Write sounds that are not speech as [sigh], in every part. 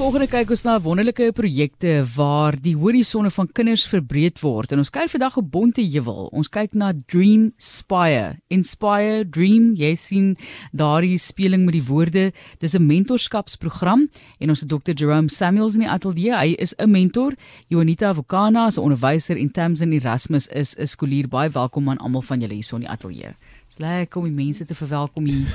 Volgende kyk ons na wonderlike projekte waar die horisonne van kinders verbreed word. En ons kyk vandag op Bonteheuwel. Ons kyk na Dream Spire. Inspire Dream. Jy sien daardie speling met die woorde. Dis 'n mentorskapsprogram en ons het Dr. Jerome Samuels in die ateljee. Hy is 'n mentor. Jonita Vukana is 'n onderwyser en Tamsin Erasmus is 'n skoolier. Baie welkom aan almal van julle hier so in die ateljee lekker om die mense te verwelkom hier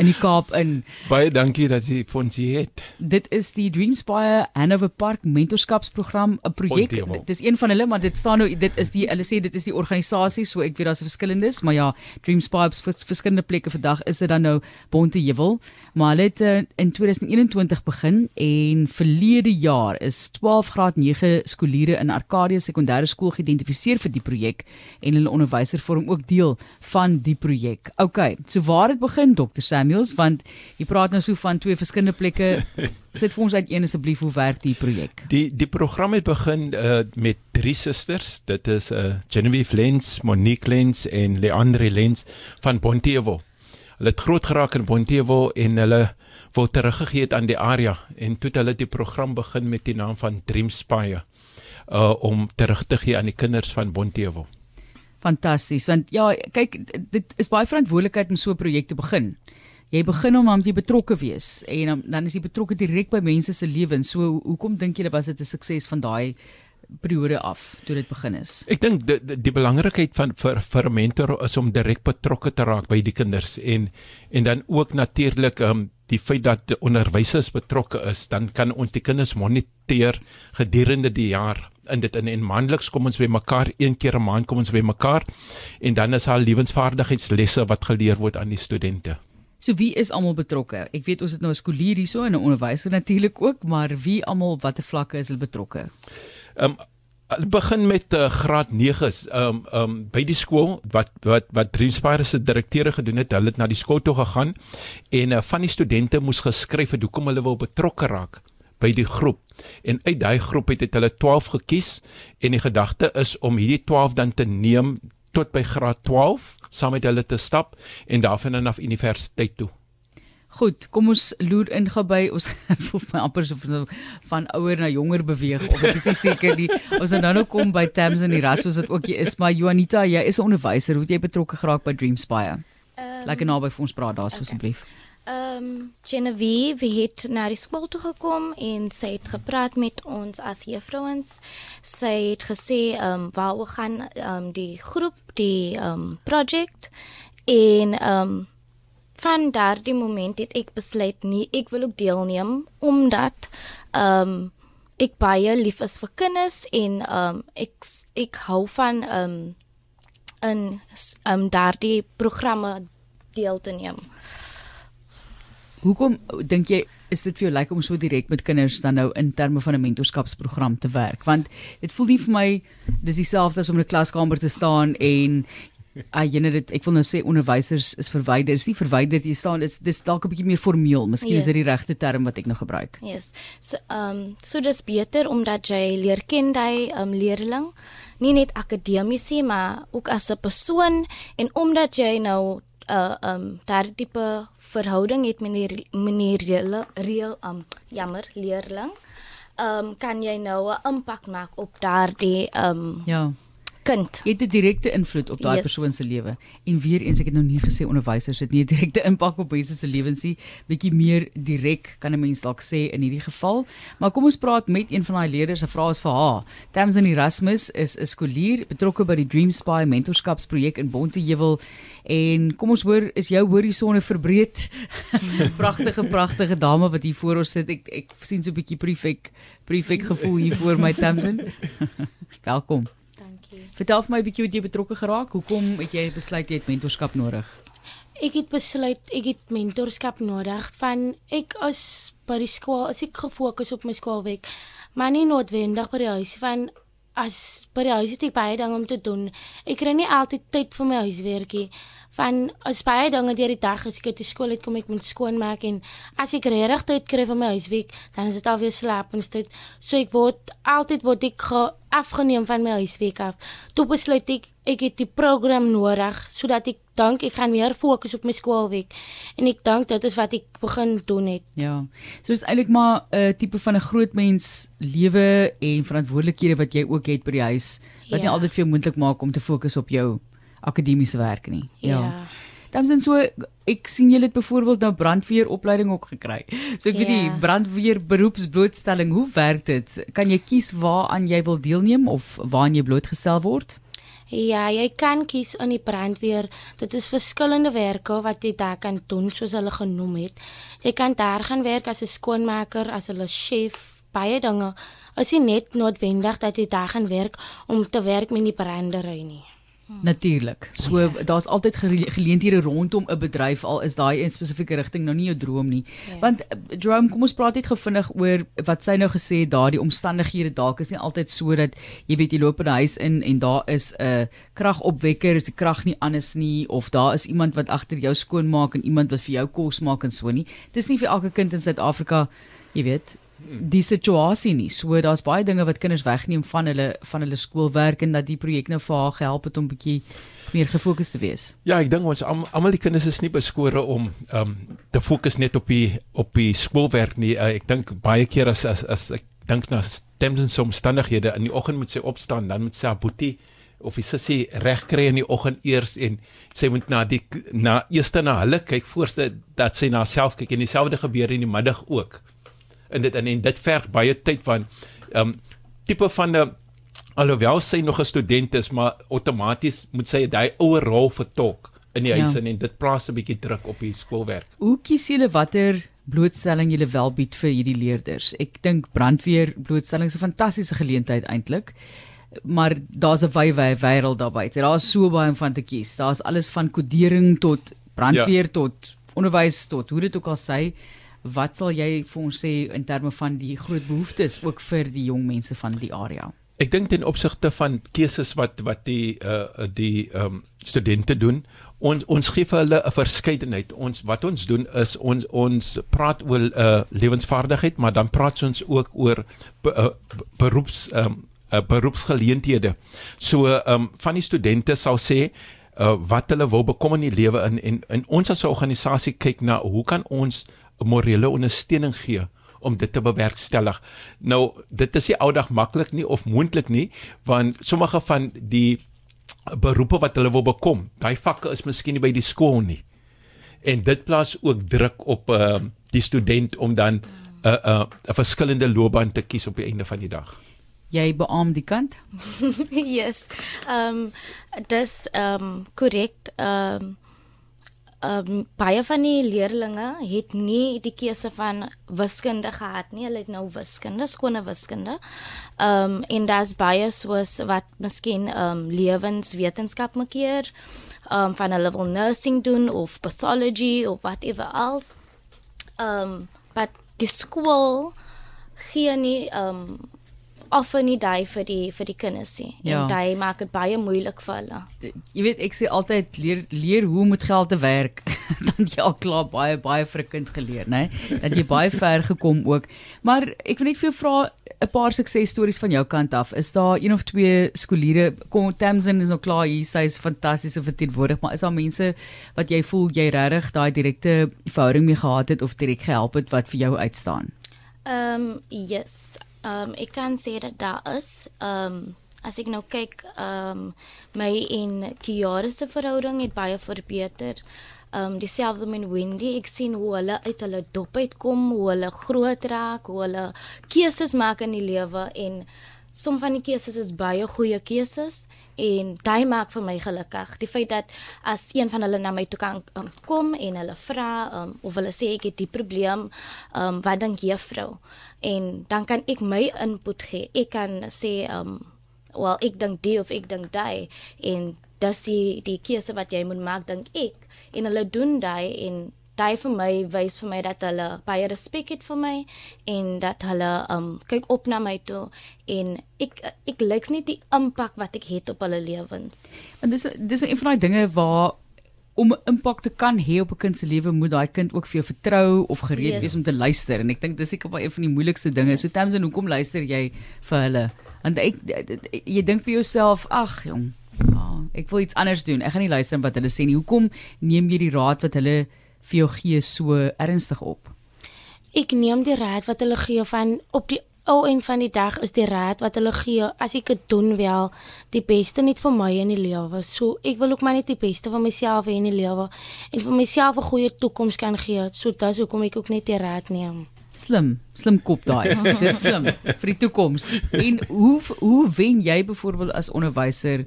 in die Kaap in. Baie dankie dat jy vir ons hier het. Dit is die Dreamspire Hanover Park mentorskapsprogram, 'n projek. Dit is een van hulle, maar dit staan nou dit is die hulle sê dit is die organisasie, so ek weet daar's verskillendes, maar ja, Dreamspire vir verskillende plekke vandag is dit dan nou Bonteheuwel, maar hulle het uh, in 2021 begin en verlede jaar is 12 graad 9 skooliere in Arcadia Sekondêre Skool geïdentifiseer vir die projek en hulle onderwyser vorm ook deel van die die projek. OK, so waar het begin Dr Samuels want jy praat nou so van twee verskillende plekke. [laughs] Sit vir ons uit een asseblief hoe werk die projek? Die die program het begin uh, met drie susters. Dit is uh, Genevieve Lens, Monique Lens en Leandre Lens van Bonteheuwel. Hulle het groot geraak in Bonteheuwel en hulle wou teruggegee het aan die area en toe het hulle die program begin met die naam van Dream Spire uh om terug te gee aan die kinders van Bonteheuwel. Fantasties. Want ja, kyk, dit is baie verantwoordelikheid om so 'n projek te begin. Jy begin om aan jy betrokke wees en dan, dan is jy betrokke direk by mense se lewens. So hoekom dink dit was dit 'n sukses van daai periode af toe dit begin is? Ek dink die, die die belangrikheid van vir vir 'n mentor is om direk betrokke te raak by die kinders en en dan ook natuurlik um, die feit dat onderwysers betrokke is, dan kan ons die kinders moniteer gedurende die jaar in dit in en maandeliks kom ons by mekaar een keer 'n maand kom ons by mekaar en dan is al lewensvaardigheidslesse wat geleer word aan die studente. So wie is almal betrokke? Ek weet ons het nou 'n skoolier hierso en 'n onderwyser natuurlik ook, maar wie almal watter vlakke is hulle betrokke? Ehm um, begin met uh, graad 9s um um by die skool wat wat wat Dreamspire se direkteure gedoen het. Hulle het na die skool toe gegaan en uh, van die studente moes geskryf het hoekom hulle wil betrokke raak by die groep. En uit daai groep het, het hulle 12 gekies en die gedagte is om hierdie 12 dan te neem tot by graad 12 saam met hulle te stap en daarvan af universiteit toe. Goed, kom ons loer in geby. Ons [laughs] voel my amper so van ouer na jonger beweeg of ek is seker die ons nou nou kom by Tams en Erasmus wat ook hier is, maar Juanita, jy is 'n onderwyser. Hoe het jy betrokke geraak by Dreamspire? Um, Lekker naby vir ons praat daar okay. asseblief. Ehm um, Genevieve het na die skool toe gekom en sy het gepraat met ons as juffrouens. Sy het gesê ehm um, waar we gaan ehm um, die groep die ehm um, project en ehm um, van daardie moment het ek besluit nie ek wil ook deelneem omdat ehm um, ek baie lief is vir kinders en ehm um, ek ek hou van ehm um, in ehm um, daardie programme deel te neem. Hoekom dink jy is dit vir jou lyk om so direk met kinders dan nou in terme van 'n mentorskapsprogram te werk? Want dit voel nie vir my dis dieselfde as om in 'n klaskamer te staan en [laughs] Ah, jy net ek wil nou sê onderwysers is verwyder. Is nie verwyder jy staan is dis dalk 'n bietjie meer formeel. Miskien yes. is dit die regte term wat ek nou gebruik. Yes. So ehm um, so dis beter omdat jy leer ken jy ehm um, leerling nie net akademies nie, maar ook as 'n persoon en omdat jy nou 'n uh, ehm um, daardie tipe verhouding het met die meneer reël um jammer leerling. Um kan jy nou 'n impak maak op daardie um ja kind. Jy het 'n direkte invloed op daai yes. persoon se lewe. En weer eens ek het nou nie gesê onderwysers het nie 'n [laughs] direkte impak op mense se lewens nie, bietjie meer direk kan 'n mens dalk sê in hierdie geval. Maar kom ons praat met een van daai leerders. 'n Vraag is vir haar. Tamsin Erasmus is 'n skoolier betrokke by die Dream Spy mentorskapsprojek in Bonteheuwel en kom ons hoor is jou horisonne verbreed. [laughs] pragtige pragtige dame wat hier voor ons sit. Ek ek sien so 'n bietjie prefek prefek gevoel hier voor my Tamsin. [laughs] Welkom. Vertel vir my 'n bietjie hoe jy betrokke geraak. Hoekom het jy besluit jy het mentorskap nodig? Ek het besluit ek het mentorskap nodig van ek as by die skool, as ek gefokus op my skoolwerk, maar nie noodwendig by die huis van as by die huis het ek baie dinge om te doen. Ek kry nie altyd tyd vir my huiswerkie. Van as baie dinge deur die dag as ek uit skool uit kom ek moet skoonmaak en as ek regtig tyd kry vir my huiswerk, dan is dit alweer slaapenstud. So ek word altyd word ek afgeneem van my huiswerk af. Toe besluit ek ek het die program nodig sodat ek dink ek gaan meer fokus op my skoolweek en ek dink dit is wat ek begin doen het. Ja. So is eintlik maar 'n uh, tipe van 'n groot mens lewe en verantwoordelikhede wat jy ook het by die huis wat ja. nie altyd vir jou moontlik maak om te fokus op jou akademiese werk nie. Ja. ja. Dan sien so ek sien julle het byvoorbeeld nou brandweeropleiding ook gekry. So ek ja. weet die brandweer beroepsblootstelling, hoe werk dit? Kan jy kies waaraan jy wil deelneem of waaraan jy blootgestel word? Ja, jy kan kies in die brandweer. Dit is verskillende werke wat jy daar kan doen soos hulle genoem het. Jy kan daar gaan werk as 'n skoonmaker, as 'n chef, baie dinge. As jy net noodwendig dat jy daar gaan werk om te werk met die brandery nie. Natuurlik. So ja. daar's altyd geleenthede rondom 'n bedryf al is daai 'n spesifieke rigting nou nie jou droom nie. Ja. Want eh, Jerome, kom ons praat net gevindig oor wat sy nou gesê het, daardie omstandighede dalk is nie altyd so dat jy weet jy loop in 'n huis in en daar is 'n kragopwekker, is die krag nie anders nie of daar is iemand wat agter jou skoon maak en iemand wat vir jou kos maak en so nie. Dis nie vir elke kind in Suid-Afrika, jy weet, die situasie nie. So daar's baie dinge wat kinders wegneem van hulle van hulle skoolwerk en dat die projek nou vir haar gehelp het om bietjie meer gefokus te wees. Ja, ek dink ons almal die kinders is nie beskore om um, te fokus net op die op die skoolwerk nie. Uh, ek dink baie keer as as as ek dink na stemmen so omstandighede in die oggend moet sy opstaan, dan moet sy haar boetie of sy sussie reg kry in die oggend eers en sy moet na die na eers na hulle kyk voordat dat sy na haarself kyk en dieselfde gebeur in die middag ook in dit en, en dit verg baie tyd van ehm um, tipe van 'n alhoewel sy nog 'n student is, maar outomaties moet sy daai ouer rol vertolk in die ja. huis en, en dit plaas 'n bietjie druk op die skoolwerk. Hoe kies julle watter blootstelling julle wel bied vir hierdie leerders? Ek dink brandweer blootstelling is 'n fantastiese geleentheid eintlik. Maar daar's 'n wye wye wêreld daar buite. Daar's so baie om van te kies. Daar's alles van kodering tot brandweer ja. tot onderwys tot hoe dit ook al sê. Wat sal jy vir ons sê in terme van die groot behoeftes ook vir die jong mense van die area? Ek dink ten opsigte van keuses wat wat die uh die ehm um, studente doen, ons ons gee vir hulle 'n verskeidenheid. Ons wat ons doen is ons ons praat oor uh lewensvaardigheid, maar dan praat ons ook oor be, uh, beroeps ehm um, uh, beroepsgeleenthede. So ehm um, van die studente sal sê uh wat hulle wil bekom in die lewe in en, en ons as 'n organisasie kyk na hoe kan ons 'n morele ondersteuning gee om dit te bewerkstellig. Nou, dit is nie oudag maklik nie of moontlik nie, want sommige van die beroepe wat hulle wil bekom, daai vakke is miskien nie by die skool nie. En dit plaas ook druk op uh die student om dan 'n uh, 'n uh, 'n verskillende loopbaan te kies op die einde van die dag. Jy beam die kant? [laughs] yes. Ehm um, dis ehm um, korrek. Ehm um, um, baie van die leerdlinge het nie die keuse van wiskunde gehad nie. Hulle het nou wiskunde, skone wiskunde. Ehm um, en daar's baie soos wat miskien ehm um, lewenswetenskap maak hier. Ehm um, van 'n level nursing doen of pathology of whatever else. Ehm um, but die skool gee nie ehm um, offer nie daai vir die vir die kinders nie. Ja. En daai maak dit baie moeilik vir hulle. Jy weet ek sê altyd leer leer hoe om met geld te werk. [laughs] dan jy al klaar baie baie vir 'n kind geleer, né? Dat jy baie ver gekom ook. Maar ek wil net vir jou vra 'n paar suksesstories van jou kant af. Is daar een of twee skooliere Tamsin is nou klaar hier, sy is fantastiese verteenwoordig, maar is daar mense wat jy voel jy regtig daai direkte verhouding mee gehad het of direk gehelp het wat vir jou uitstaan? Ehm um, yes. Ehm um, ek kan sê dat daar is ehm um, as ek nou kyk ehm um, my en Kiara se verhouding het baie verbeter. Ehm um, dieselfde met Wendy, ek sien hoe hulle uit hulle dop uitkom, hoe hulle groot raak, hoe hulle keuses maak in die lewe en som van die keuses is baie goeie keuses en dit maak vir my gelukkig. Die feit dat as een van hulle na my toe kan um, kom en hulle vra um, of hulle sê ek het die probleem, um, wat dink juffrou? En dan kan ek my input gee. Ek kan sê um wel ek dink die of ek dink daai en dis die die keuse wat jy moet maak dink ek en hulle doen daai en daai vir my wys vir my dat hulle baie respek het vir my en dat hulle um kyk op na my toe en ek ek lyk net die impak wat ek het op hulle lewens. En dis dis 'n van daai dinge waar om 'n impak te kan hê op 'n kind se lewe moet daai kind ook vir jou vertrou of gereed yes. wees om te luister en ek dink dis seker baie van die moeilikste dinge. Yes. So Tamsin, hoekom luister jy vir hulle? Want ek jy dink vir jouself, ag jong, oh, ek wil iets anders doen. Ek gaan nie luister wat hulle sê nie. Hoekom neem jy die raad wat hulle vir jou gee so ernstig op? Ek neem die raad wat hulle gee van op die ou en van die dag is die raad wat hulle gee as ek dit doen wel die beste net vir my in die lewe. So ek wil ook maar net die beste vir myself in die lewe en vir myself 'n goeie toekoms kan gee. So dis hoekom ek ook net die raad neem. Slim, slim kop daai. Dis slim [laughs] vir die toekoms. En hoe hoe wen jy byvoorbeeld as onderwyser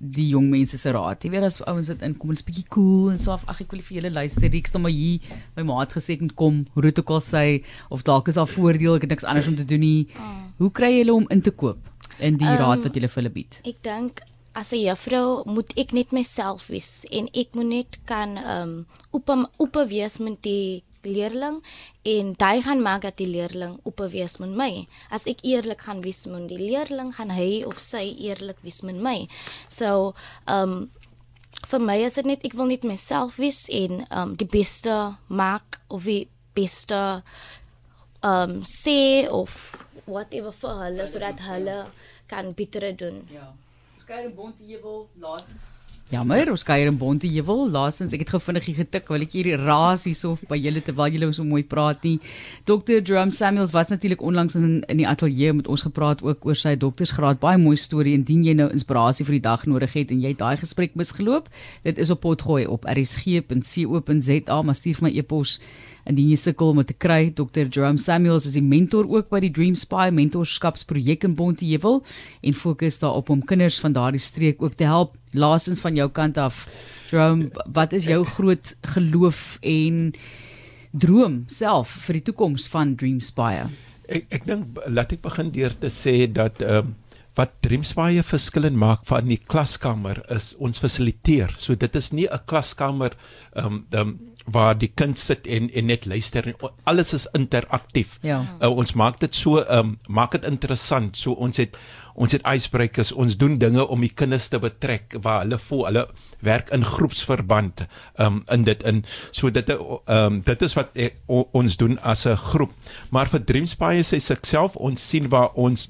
die jong mense se raad. Jy weet as ouens wat inkom, is bietjie cool en so af. Ag ek wil vir julle luister. Ek staan maar hier by maat gesê en kom, hoe dit ook al sê of dalk is daar voordeel, ek het niks anders om te doen nie. Oh. Hoe kry jy hulle om in te koop in die um, raad wat jy vir hulle bied? Ek dink as 'n juffrou moet ek net myself wees en ek moet net kan ehm um, op op wees met die leerling en hy gaan maak dat die leerling opwees met my. As ek eerlik gaan wees met die leerling, gaan hy of sy eerlik wees met my. So, um vir my is dit net ek wil net myself wees en um die beste maak of die beste um sê of whatever vir hulle sodat hulle kan beter doen. Ja. Skare bonte jy wil laat Jammer, ons kuier in Bonteheuwel. Laasens ek het gevindig hier getik, wil ek hier raas hierso by julle terwyl julle so mooi praat nie. Dr. Drum Samuels was natuurlik onlangs in in die ateljee met ons gepraat ook oor sy doktorsgraad. Baie mooi storie indien jy nou inspirasie vir die dag nodig het en jy daai gesprek misgeloop. Dit is op potgooi op rsg.co.za, maar stuur vir my e-pos indien jy sukkel om te kry. Dr. Jerome Samuels is die mentor ook by die Dream Spy mentorskapsprojek in Bonteheuwel en fokus daarop om kinders van daardie streek ook te help. Laasens van jou kant af, Jerome, wat is jou groot geloof en droom self vir die toekoms van Dream Spy? Ek ek dink laat ek begin deur te sê dat ehm um, wat Dreamspy verskillend maak van die klaskamer is ons fasiliteer. So dit is nie 'n klaskamer ehm um, um, waar die kind sit en en net luister alles is interaktief. Ja. Uh, ons maak dit so um, maak dit interessant. So ons het ons het icebreakers, ons doen dinge om die kinders te betrek waar hulle voel hulle werk in groepsverband um, in dit in so dit ehm um, dit is wat ek, o, ons doen as 'n groep. Maar vir Dreamspy sê ek self ons sien waar ons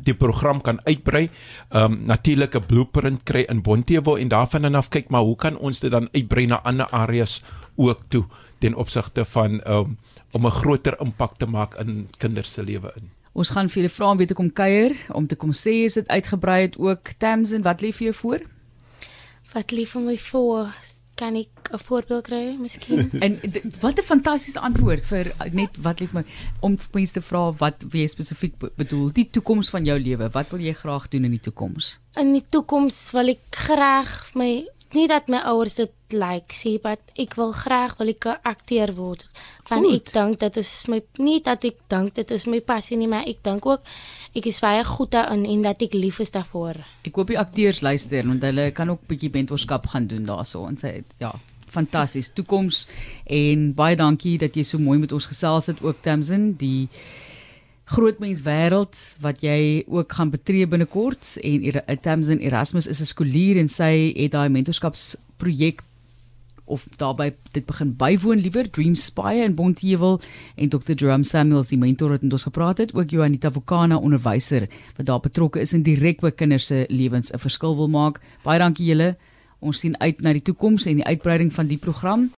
die program kan uitbrei. Ehm um, natuurlik 'n blueprint kry in Bonteheuwel en daarvan af kyk maar hoe kan ons dit dan uitbrei na ander areas ook toe ten opsigte van um, om 'n groter impak te maak in kinders se lewe in. Ons gaan vir julle vra om weer te kom kuier om te kom sê is dit uitgebrei het ook Tamsin wat lê vir jou voor? Wat lê vir my voor? Kan ek 'n voorbeeld kry miskien? [laughs] en wat 'n fantastiese antwoord vir net wat lê vir my om mense te vra wat jy spesifiek bedoel die toekoms van jou lewe. Wat wil jy graag doen in die toekoms? In die toekoms wil ek graag my nie dat my ouers dit like sê, maar ek wil graag wil ek 'n akteur word. Van goed. ek dink dit is my nie dat ek dink dit is my passie nie, maar ek dink ook ek is baie goed daarin en dat ek lief is daarvoor. Ek hoop die akteurs luister want hulle kan ook bietjie mentorskap gaan doen daarso en sê ja, fantasties toekoms en baie dankie dat jy so mooi met ons gesels het ook Tamsin, die grootmens wêreld wat jy ook gaan betree binnekort en Tamsin Erasmus is 'n skoolier en sy het daai mentorskapsprojek of daarbey dit begin bywoon liewer Dream Spire in Bonteheuwel en Dr. Jerome Samuels die mentor wat ons gepraat het ook Joanita Vukana onderwyser wat daar betrokke is en direk by kinders se lewens 'n verskil wil maak baie dankie julle ons sien uit na die toekoms en die uitbreiding van die program